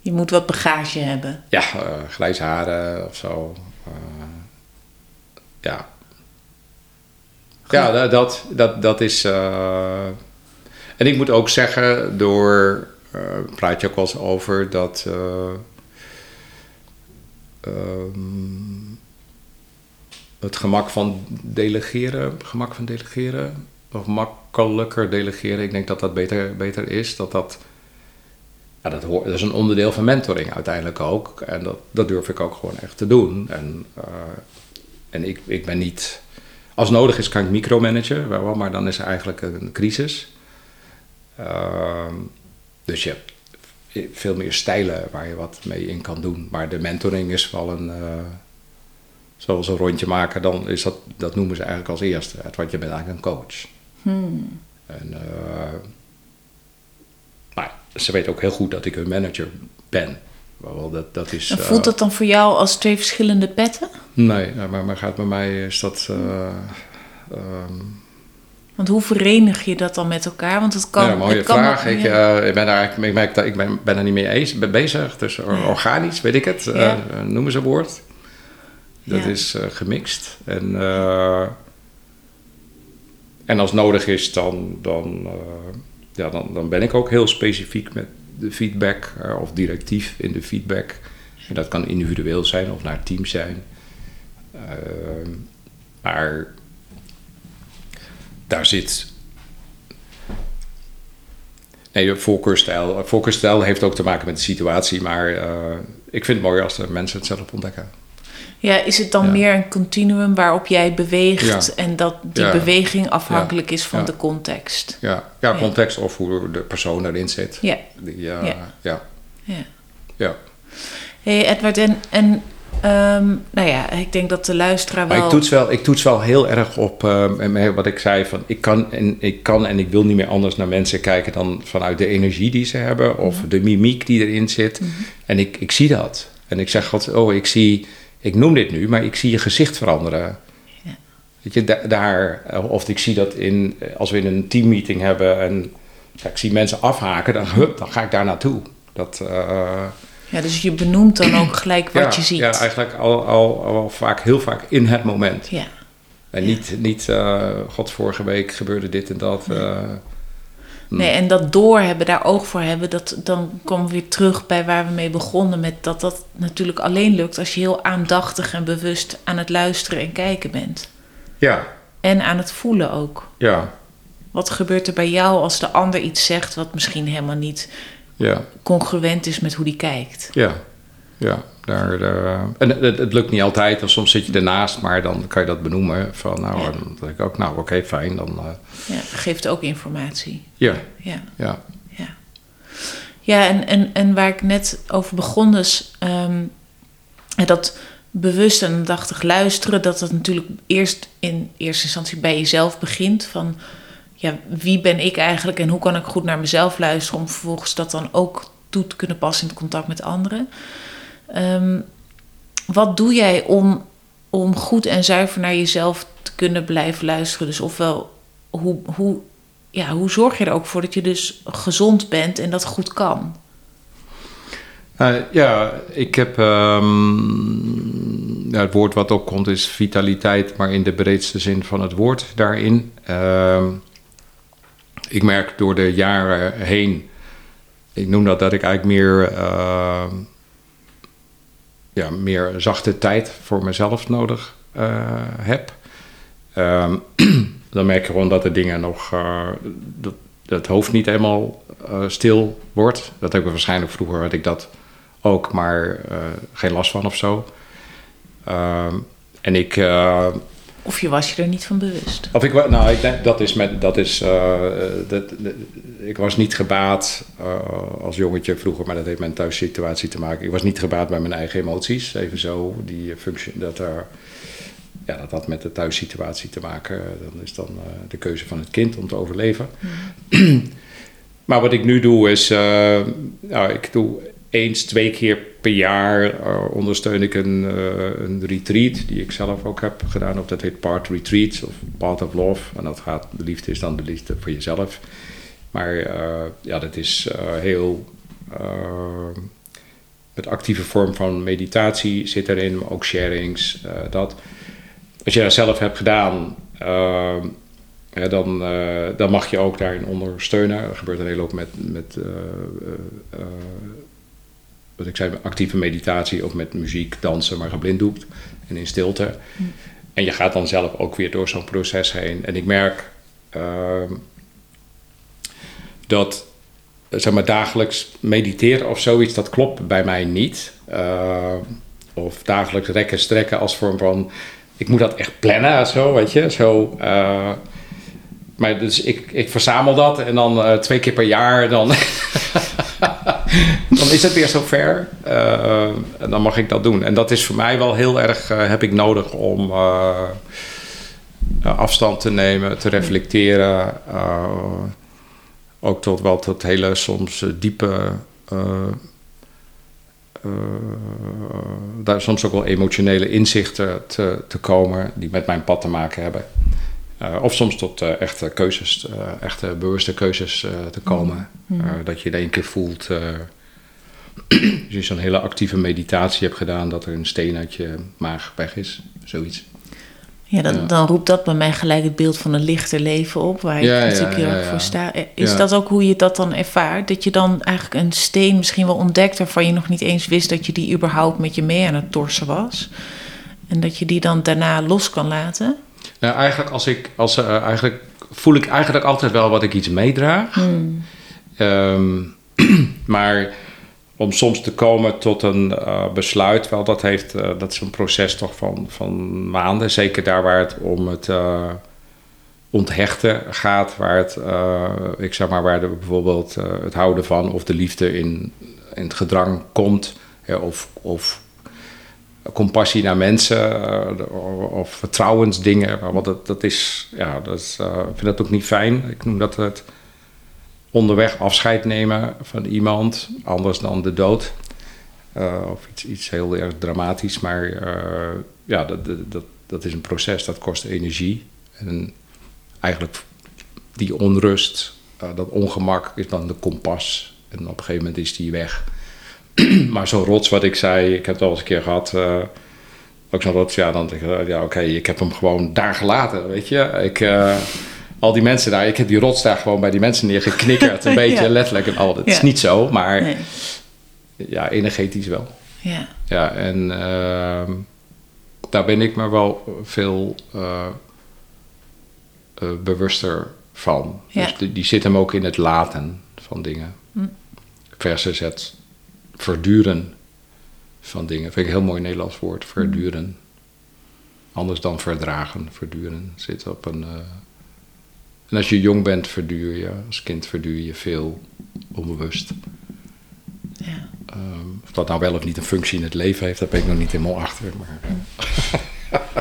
Je moet wat bagage hebben. Ja, grijze haren of zo. Ja. Ja, dat, dat, dat is... en ik moet ook zeggen, door... praat je ook wel eens over dat... ehm, het gemak van delegeren, gemak van delegeren, of makkelijker delegeren. Ik denk dat dat beter, beter is. Dat dat, ja, dat, hoort, dat is een onderdeel van mentoring uiteindelijk ook. En dat, dat durf ik ook gewoon echt te doen. En, uh, en ik, ik ben niet. Als nodig is, kan ik micromanagen, wel, maar dan is er eigenlijk een crisis. Uh, dus je hebt veel meer stijlen waar je wat mee in kan doen. Maar de mentoring is wel een. Uh, zoals een rondje maken, dan is dat, dat noemen ze eigenlijk als eerste. Want je bent eigenlijk een coach. Hmm. En, uh, maar ze weten ook heel goed dat ik een manager ben. Wel, dat, dat is, en voelt uh, dat dan voor jou als twee verschillende petten? Nee, maar, maar gaat bij mij is dat. Uh, um, want hoe verenig je dat dan met elkaar? Want het kan. Ja, mooie het kan vraag. Ik, ja. ik ben daar ik dat ik ben, ben er niet mee eens, ben bezig. Dus organisch, weet ik het. Ja. noemen ze een woord. Dat is gemixt. En en als nodig is, dan, dan, uh, ja, dan, dan ben ik ook heel specifiek met de feedback uh, of directief in de feedback. En dat kan individueel zijn of naar team zijn. Uh, maar daar zit. Nee, de voorkeurstijl. Voorkeurstijl heeft ook te maken met de situatie, maar ik vind het mooi als mensen het zelf ontdekken. Ja, is het dan meer een continuum waarop jij beweegt en dat die beweging afhankelijk is van de context? Ja. ja, context of hoe de persoon erin zit. Ja. Die, ja. ja. ja. hey Edward, en, en um, nou ja, ik denk dat de luisteraar wel... Maar ik toets wel, ik toets wel heel erg op um, wat ik zei, van ik kan, en, ik kan en ik wil niet meer anders naar mensen kijken dan vanuit de energie die ze hebben of -hmm. de mimiek die erin zit. Mm -hmm. En ik, ik zie dat. En ik zeg, God, oh, ik zie ik noem dit nu, maar ik zie je gezicht veranderen. Ja. Weet je, daar, of ik zie dat in, als we in een teammeeting hebben en ja, ik zie mensen afhaken, dan, hup, dan ga ik daar naartoe. Dat, uh, ja, dus je benoemt dan ook gelijk wat ja, je ziet. Ja, eigenlijk al, al, al vaak, heel vaak in het moment. Ja. En niet, niet uh, god, vorige week gebeurde dit en dat. Uh, Nee, en dat doorhebben, daar oog voor hebben, dat, dan komen we weer terug bij waar we mee begonnen. Met dat dat natuurlijk alleen lukt als je heel aandachtig en bewust aan het luisteren en kijken bent. Ja. En aan het voelen ook. Ja. Wat gebeurt er bij jou als de ander iets zegt wat misschien helemaal niet ja. congruent is met hoe die kijkt? Ja, ja. Daar, daar, en het, het, lukt niet altijd, en soms zit je ernaast, maar dan kan je dat benoemen. Van, nou, ja. dan denk ik ook, nou, oké, okay, fijn. Dan, uh, ja, geeft ook informatie. Ja. Ja. Ja, ja. ja en, en, en waar ik net over begon, dus um, dat bewust en aandachtig luisteren, dat dat natuurlijk eerst in eerste instantie bij jezelf begint. Van ja, wie ben ik eigenlijk en hoe kan ik goed naar mezelf luisteren om vervolgens dat dan ook toe te kunnen passen in het contact met anderen. Um, wat doe jij om, om goed en zuiver naar jezelf te kunnen blijven luisteren? Dus ofwel, hoe, hoe, ja, hoe zorg je er ook voor dat je dus gezond bent en dat goed kan? Uh, ja, ik heb. Ja, het woord wat opkomt is vitaliteit, maar in de breedste zin van het woord daarin. Uh, ik merk door de jaren heen. Ik noem dat dat ik eigenlijk meer. Ja, meer zachte tijd voor mezelf nodig uh, heb. Um, dan merk je gewoon dat de dingen nog. Uh, dat, het hoofd niet helemaal uh, stil wordt. Dat heb ik waarschijnlijk vroeger had ik dat ook, maar geen last van of zo. Um, en ik. Of je was je er niet van bewust? Of ik, nou, ik denk dat is met. Dat is, dat, dat, ik was niet gebaat uh, als jongetje vroeger, maar dat heeft met een thuissituatie te maken. Ik was niet gebaat bij mijn eigen emoties. Even zo, die functie, dat, er, ja, dat had met de thuissituatie te maken. Dan is dan uh, de keuze van het kind om te overleven. Mm. maar wat ik nu doe is, nou, ik doe eens, twee keer per jaar ondersteun ik een, een retreat die ik zelf ook heb gedaan. Of dat heet Part Retreats of Part of Love. En dat gaat, de liefde is dan de liefde voor jezelf. Maar uh, ja, dat is heel. Met actieve vorm van meditatie zit erin, maar ook sharings. dat. Als je dat zelf hebt gedaan, ja, dan, dan mag je ook daarin ondersteunen. Er gebeurt een hele hoop met, met wat ik zei, actieve meditatie of met muziek, dansen, maar geblinddoekt en in stilte. En je gaat dan zelf ook weer door zo'n proces heen. En ik merk ehm, dat zeg maar, dagelijks mediteren of zoiets, dat klopt bij mij niet. Uh, of dagelijks rekken, strekken als vorm van... Ik moet dat echt plannen, zo, weet je. Zo, uh, maar dus ik, ik verzamel dat en dan uh, twee keer per jaar dan... dan is het weer zover. Uh, en dan mag ik dat doen. En dat is voor mij wel heel erg... heb ik nodig om afstand te nemen, te reflecteren ook tot wel tot hele soms diepe daar soms ook wel emotionele inzichten te, te komen die met mijn pad te maken hebben. Uh, of soms tot uh, echte keuzes, echte bewuste keuzes te komen. Mm-hmm. dat je in één keer voelt, als je zo'n hele actieve meditatie hebt gedaan, dat er een steen uit je maag weg is. Zoiets. Ja, dan, dan, roept dat bij mij gelijk het beeld van een lichter leven op, waar je natuurlijk heel erg voor sta. Is dat ook hoe je dat dan ervaart? Dat je dan eigenlijk een steen misschien wel ontdekt waarvan je nog niet eens wist dat je die überhaupt met je mee aan het torsen was? En dat je die dan daarna los kan laten? Nou, eigenlijk, als ik, als, uh, eigenlijk voel ik eigenlijk altijd wel wat ik iets meedraag. Hmm. Um, maar om soms te komen tot een uh, besluit, wel, dat, heeft, uh, dat is een proces toch van, van maanden. Zeker daar waar het om het onthechten gaat, waar het, ik zeg maar, waar de, bijvoorbeeld het houden van of de liefde in, in het gedrang komt, of, of compassie naar mensen, of vertrouwensdingen. Want dat, dat is, ja, dat is, ik vind dat ook niet fijn. Ik noem dat het onderweg afscheid nemen van iemand, anders dan de dood. Uh, of iets, iets heel erg dramatisch, maar ja, dat, dat, dat is een proces, dat kost energie. En eigenlijk die onrust, dat ongemak is dan de kompas. En op een gegeven moment is die weg. maar zo'n rots wat ik zei, ik heb het al eens een keer gehad. ook zo'n rots, ja, dan denk ik, ja oké, ik heb hem gewoon daar gelaten, weet je. Ik al die mensen daar, ik heb die rots daar gewoon bij die mensen neergeknikkerd. Een beetje letterlijk en al. Het is niet zo, maar nee. ja, energetisch wel. Ja. Ja, en uh, daar ben ik me wel veel uh, uh, bewuster van. Ja. Dus die, die, zit hem ook in het laten van dingen. Hm. Versus het verduren van dingen. Vind ik een heel mooi Nederlands woord, verduren. Hm. Anders dan verdragen, verduren. Zit op een en als je jong bent, verduur je. Als kind verduur je veel onbewust. Ja. Um, of dat nou wel of niet een functie in het leven heeft, daar ben ik nog niet helemaal achter. Maar ik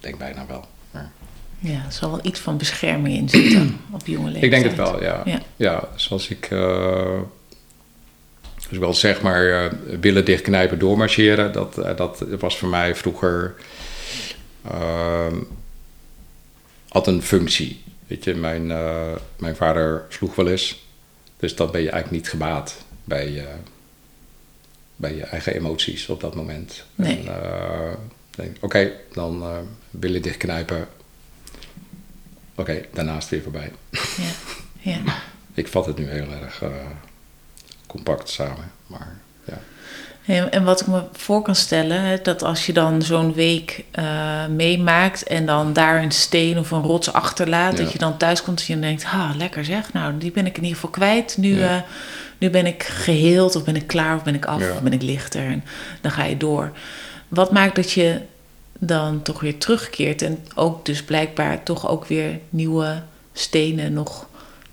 denk bijna wel. Maar. Ja, er zal wel iets van bescherming in zitten op jonge leeftijd. Ik denk het wel, ja. Ja, ja zoals ik... Uh, dus wel zeg maar uh, billen dichtknijpen, doormarcheren. Dat, uh, dat was voor mij vroeger... Ehm, had een functie. Weet je, mijn, mijn vader sloeg wel eens. Dus dan ben je eigenlijk niet gebaat bij, bij je eigen emoties op dat moment. Nee. En, uh, denk, oké, okay, dan uh, billen dichtknijpen. Oké, okay, daarnaast weer voorbij. Ja, ja. Ik vat het nu heel erg compact samen, maar en wat ik me voor kan stellen, dat als je dan zo'n week uh, meemaakt en dan daar een steen of een rots achterlaat, dat je dan thuis komt en je denkt, ha, lekker zeg, nou, die ben ik in ieder geval kwijt. Nu, ja. uh, nu ben ik geheeld of ben ik klaar of ben ik af of ben ik lichter. En dan ga je door. Wat maakt dat je dan toch weer terugkeert en ook dus blijkbaar toch ook weer nieuwe stenen nog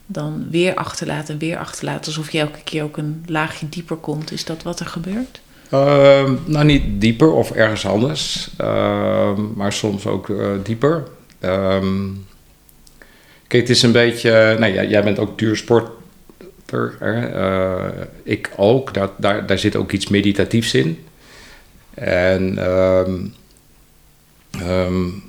dan weer achterlaat en weer achterlaat, alsof je elke keer ook een laagje dieper komt. Is dat wat er gebeurt? Uh, nou, niet dieper of ergens anders, uh, maar soms ook uh, dieper. Um, kijk, het is een beetje. Nou, jij, jij bent ook duursporter. ik ook. Daar, daar, zit ook iets meditatiefs in. En. Um,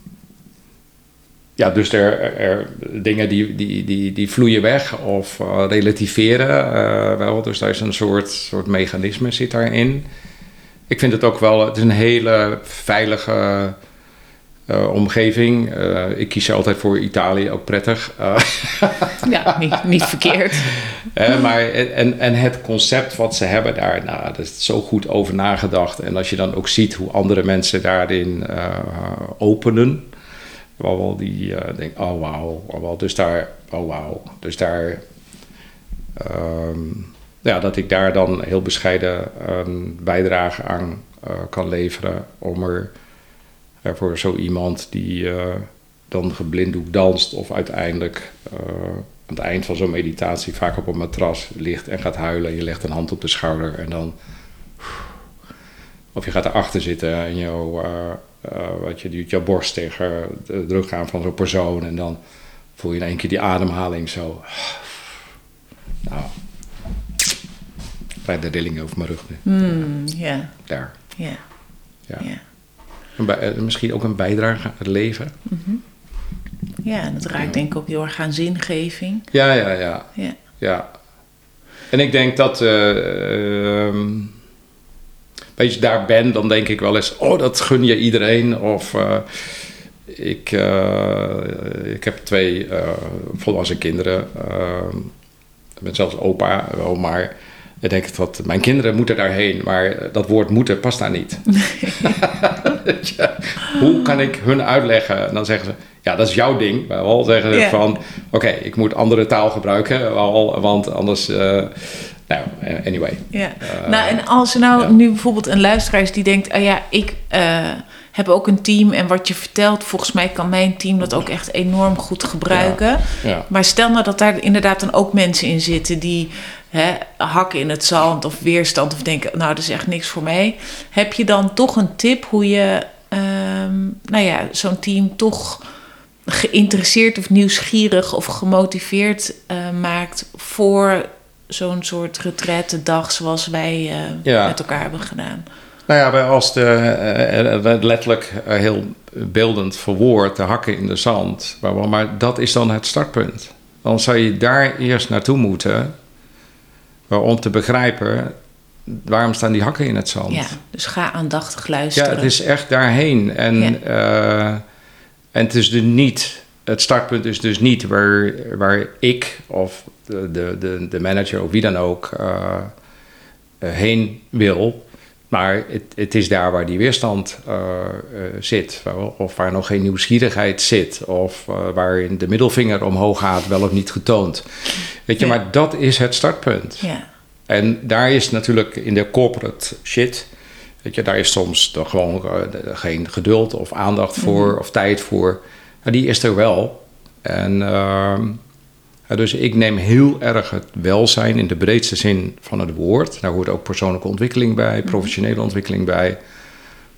ja, dus er, er, dingen die, die, die, die vloeien weg of uh, relativeren. Uh, wel, dus daar is een soort, soort mechanisme zit daarin ik vind het ook wel, het is een hele veilige eh, omgeving. Eh, ik kies altijd voor Italië, ook prettig. Eh, Ja, niet, niet verkeerd. Eh, maar, en, en het concept wat ze hebben daar, nou, daar is zo goed over nagedacht. En als je dan ook ziet hoe andere mensen daarin eh, openen. Wel die eh denk, oh wauw, wel, dus daar, oh wauw. Dus daar, ehm, ja, dat ik daar dan heel bescheiden een bijdrage aan eh, kan leveren. Om er eh, voor zo iemand die dan geblinddoek danst of uiteindelijk aan het eind van zo'n meditatie vaak op een matras ligt en gaat huilen. Je legt een hand op de schouder en dan. Of je gaat erachter zitten en eh, wat je duwt jouw borst tegen de druk aan van zo'n persoon. En dan voel je in één keer die ademhaling zo. Nou, krijg de rilling over mijn rug nu. Hmm, ja, Daar. ja, Ja. ja. Een bij- eh, misschien ook een bijdrage aan het leven. Ja, en dat raakt denk ik ook heel erg aan zingeving. Ja, ja, ja. Ja. Ja. En ik denk dat. eh ehm, als je daar ben, dan denk ik wel eens: oh, dat gun je iedereen. Of. eh, ik, eh, ik heb twee eh, volwassen kinderen. ik ben zelfs opa, wel, maar. Ik denk dat mijn kinderen moeten daarheen, maar dat woord moeten past daar niet. Hoe kan ik hun uitleggen? En dan zeggen ze, ja, dat is jouw ding. Wel zeggen ze van, oké, ik moet andere taal gebruiken, wel, want anders... nou, anyway. Ja. Eh, nou, en als er nou ja. nu bijvoorbeeld een luisteraar is die denkt: oh ja, ik eh, heb ook een team en wat je vertelt, volgens mij kan mijn team dat ook echt enorm goed gebruiken. Ja. Maar stel nou dat daar inderdaad dan ook mensen in zitten die hè, hakken in het zand of weerstand of denken: nou, dat is echt niks voor mij. Heb je dan toch een tip hoe je, ehm, nou ja, zo'n team toch geïnteresseerd of nieuwsgierig of gemotiveerd eh, maakt voor zo'n soort retraite dag zoals wij eh, Ja. met elkaar hebben gedaan. Nou ja, bij- als de, eh, eh, letterlijk heel beeldend verwoord, de hakken in de zand. Maar, dat is dan het startpunt. Dan zou je daar eerst naartoe moeten om te begrijpen waarom staan die hakken in het zand. Ja, dus ga aandachtig Ja, luisteren. het is echt daarheen. En, Ja. en het is dus niet, het startpunt is dus niet waar, waar ik of de, de, de, manager of wie dan ook eh, heen wil. Maar het, het is daar waar die weerstand eh, eh, zit. Of waar nog geen nieuwsgierigheid zit. Of waarin de middelvinger omhoog gaat, wel of niet getoond. Weet je, Ja. maar dat is het startpunt. Ja, En daar is natuurlijk in de corporate shit, weet je, daar is soms gewoon geen geduld of aandacht voor of tijd voor. Maar die is er wel. En ehm, dus ik neem heel erg het welzijn in de breedste zin van het woord. Daar hoort ook persoonlijke ontwikkeling bij, professionele ontwikkeling bij.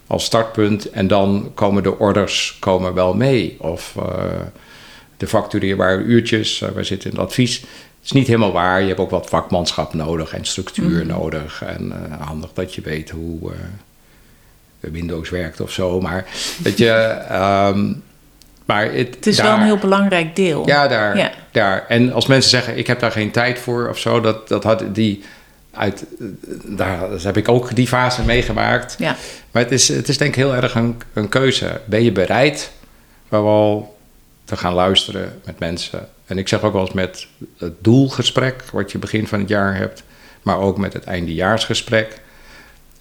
Als startpunt. En dan komen de orders komen wel mee. Of eh, de factureerbare uurtjes. eh, wij zitten in het advies. Het is niet helemaal waar. Je hebt ook wat vakmanschap nodig en structuur nodig. En eh, handig dat je weet hoe Windows werkt of zo. Maar weet je. ehm, maar het, het is wel een heel belangrijk deel. ja, daar, Ja. daar. En als mensen zeggen, ik heb daar geen tijd voor of zo, dat, dat had die uit, daar dat heb ik ook die fase meegemaakt. Ja. Maar het is, het is denk ik heel erg een, een keuze. Ben je bereid wel te gaan luisteren met mensen? En ik zeg ook wel eens met het doelgesprek, wat je begin van het jaar hebt, maar ook met het eindejaarsgesprek. Dat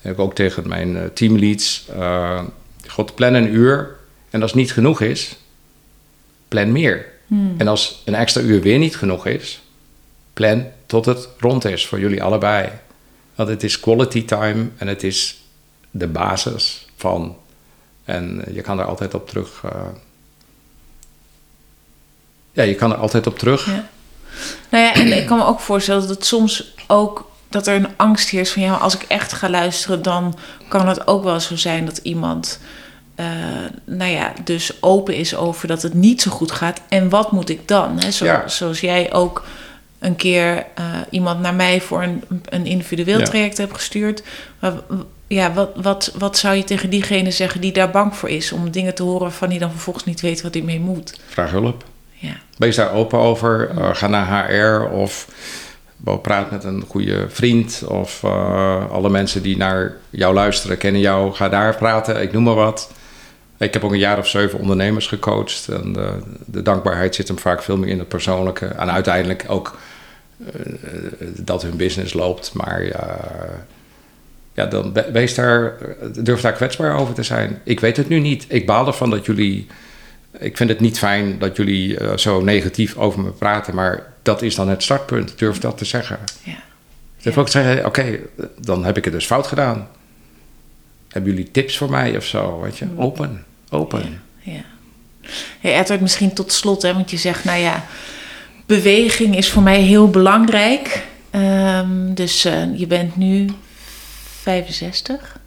heb ik ook tegen mijn eh, teamleads. eh God, plan een uur. En als het niet genoeg is, plan meer. En als een extra uur weer niet genoeg is, plan tot het rond is voor jullie allebei. Want het is quality time en het is de basis van. En je kan er altijd op terug. eh, ja, je kan er altijd op terug. Ja. Nou ja, en ik kan me ook voorstellen dat het soms ook dat er een angst heerst van ja, maar als ik echt ga luisteren, dan kan het ook wel zo zijn dat iemand, eh, nou ja, dus open is over dat het niet zo goed gaat. En wat moet ik dan? Hè? Zo, Ja. Zoals jij ook een keer eh, iemand naar mij voor een, een individueel Ja. traject hebt gestuurd. Maar ja, wat, wat, wat zou je tegen diegene zeggen die daar bang voor is om dingen te horen waarvan hij dan vervolgens niet weet wat hij mee moet? Vraag hulp. Ja. Wees daar open over. Eh, ga naar HR of praat met een goede vriend. Of alle mensen die naar jou luisteren kennen jou. Ga daar praten, ik noem maar wat. Ik heb ook een jaar of zeven ondernemers gecoacht. En de, de dankbaarheid zit hem vaak veel meer in het persoonlijke. En uiteindelijk ook uh, dat hun business loopt. Maar uh, ja, dan wees daar, durf daar kwetsbaar over te zijn. Ik weet het nu niet. Ik baal ervan dat jullie. Ik vind het niet fijn dat jullie uh, zo negatief over me praten. Maar dat is dan het startpunt. Durf dat te zeggen. Ja. Durf ja. ook te zeggen: oké, okay, dan heb ik het dus fout gedaan. Hebben jullie tips voor mij of zo? Weet je, open. Open. Ja. ja. Hey Edward, misschien tot slot, hè, want je zegt, nou ja, beweging is voor mij heel belangrijk. Um, dus uh, je bent nu 65.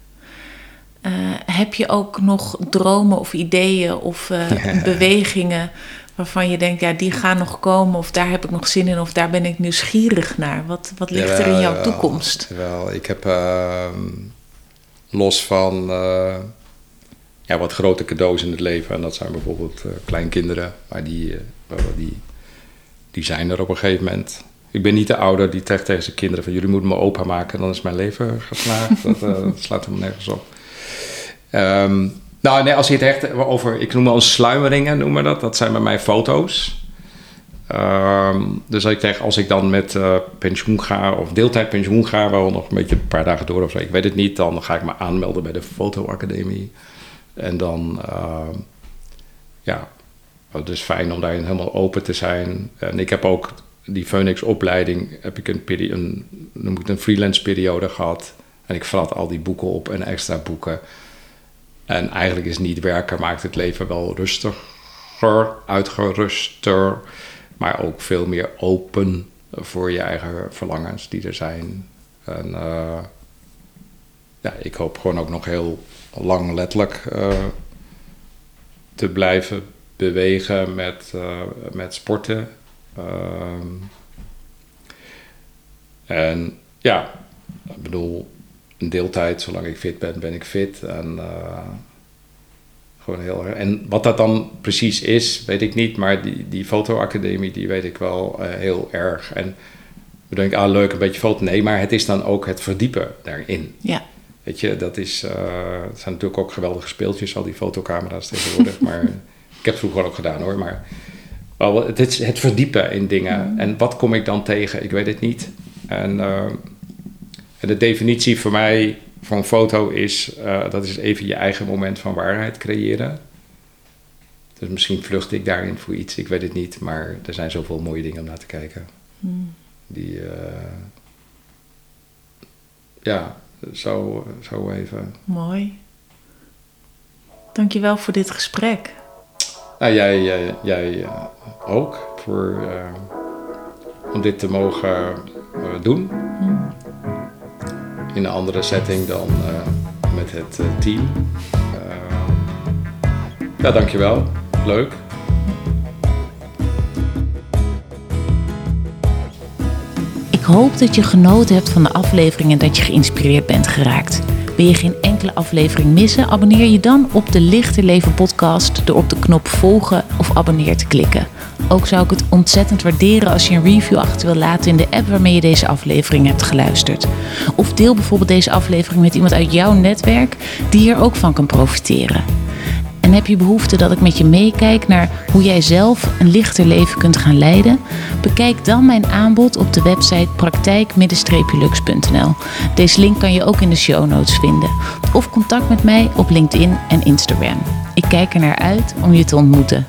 Uh, heb je ook nog dromen of ideeën of uh, bewegingen waarvan je denkt, ja, die gaan nog komen of daar heb ik nog zin in of daar ben ik nieuwsgierig naar? Wat, wat ligt er in jouw toekomst? Wel, ik heb uh, los van ja, wat grote cadeaus in het leven. En dat zijn bijvoorbeeld uh, kleinkinderen. Maar die, uh, die, die zijn er op een gegeven moment. Ik ben niet de ouder die zegt tegen zijn kinderen van... jullie moeten me opa maken en dan is mijn leven geslaagd. dat, dat, slaat helemaal nergens op. Um, nou, nee, als je het echt over... Ik noem wel sluimeringen, noem maar dat. Dat zijn bij mij foto's. Um, dus ik zeg, als ik dan met uh, pensioen ga of deeltijd pensioen ga, wel nog een beetje een paar dagen door of zo, ik weet het niet, dan ga ik me aanmelden bij de fotoacademie. En dan, uh, ja, het is fijn om daarin helemaal open te zijn. En ik heb ook die Phoenix-opleiding, heb ik een, een, ik een freelance periode gehad. En ik vrat al die boeken op en extra boeken. En eigenlijk is niet werken, maakt het leven wel rustiger, uitgeruster. Maar ook veel meer open voor je eigen verlangens die er zijn. En uh, ja, ik hoop gewoon ook nog heel lang letterlijk uh, te blijven bewegen met, uh, met sporten. Uh, en ja, ik bedoel, een deeltijd, zolang ik fit ben, ben ik fit. En gewoon heel erg. En wat dat dan precies is, weet ik niet. Maar die, die fotoacademie, die weet ik wel heel erg. En we denken, ah leuk, een beetje foto. Nee, maar het is dan ook het verdiepen daarin. Ja. Weet je, dat is, uh, het zijn natuurlijk ook geweldige speeltjes, al die fotocamera's tegenwoordig. maar ik heb het vroeger ook gedaan hoor. Maar wel, het, is het verdiepen in dingen. En wat kom ik dan tegen? Ik weet het niet. En, uh, en de definitie voor mij van een foto is, uh, dat is even je eigen moment van waarheid creëren. Dus misschien vlucht ik daarin voor iets, ik weet het niet. Maar er zijn zoveel mooie dingen om naar te kijken. Hmm. Die, ja, zo, zo even. Mooi. Dankjewel voor dit gesprek. Nou, jij, jij, jij ook voor, uh, om dit te mogen doen. Hmm. In een andere setting dan uh, met het team. ja, dankjewel. Leuk. Ik hoop dat je genoten hebt van de aflevering en dat je geïnspireerd bent geraakt. Wil je geen enkele aflevering missen? Abonneer je dan op de Lichter Leven podcast door op de knop volgen of abonneer te klikken. Ook zou ik het ontzettend waarderen als je een review achter wil laten in de app waarmee je deze aflevering hebt geluisterd. Of deel bijvoorbeeld deze aflevering met iemand uit jouw netwerk die hier ook van kan profiteren. En heb je behoefte dat ik met je meekijk naar hoe jij zelf een lichter leven kunt gaan leiden? Bekijk dan mijn aanbod op de website praktijk-lux.nl. Deze link kan je ook in de show notes vinden. Of contact met mij op LinkedIn en Instagram. Ik kijk er naar uit om je te ontmoeten.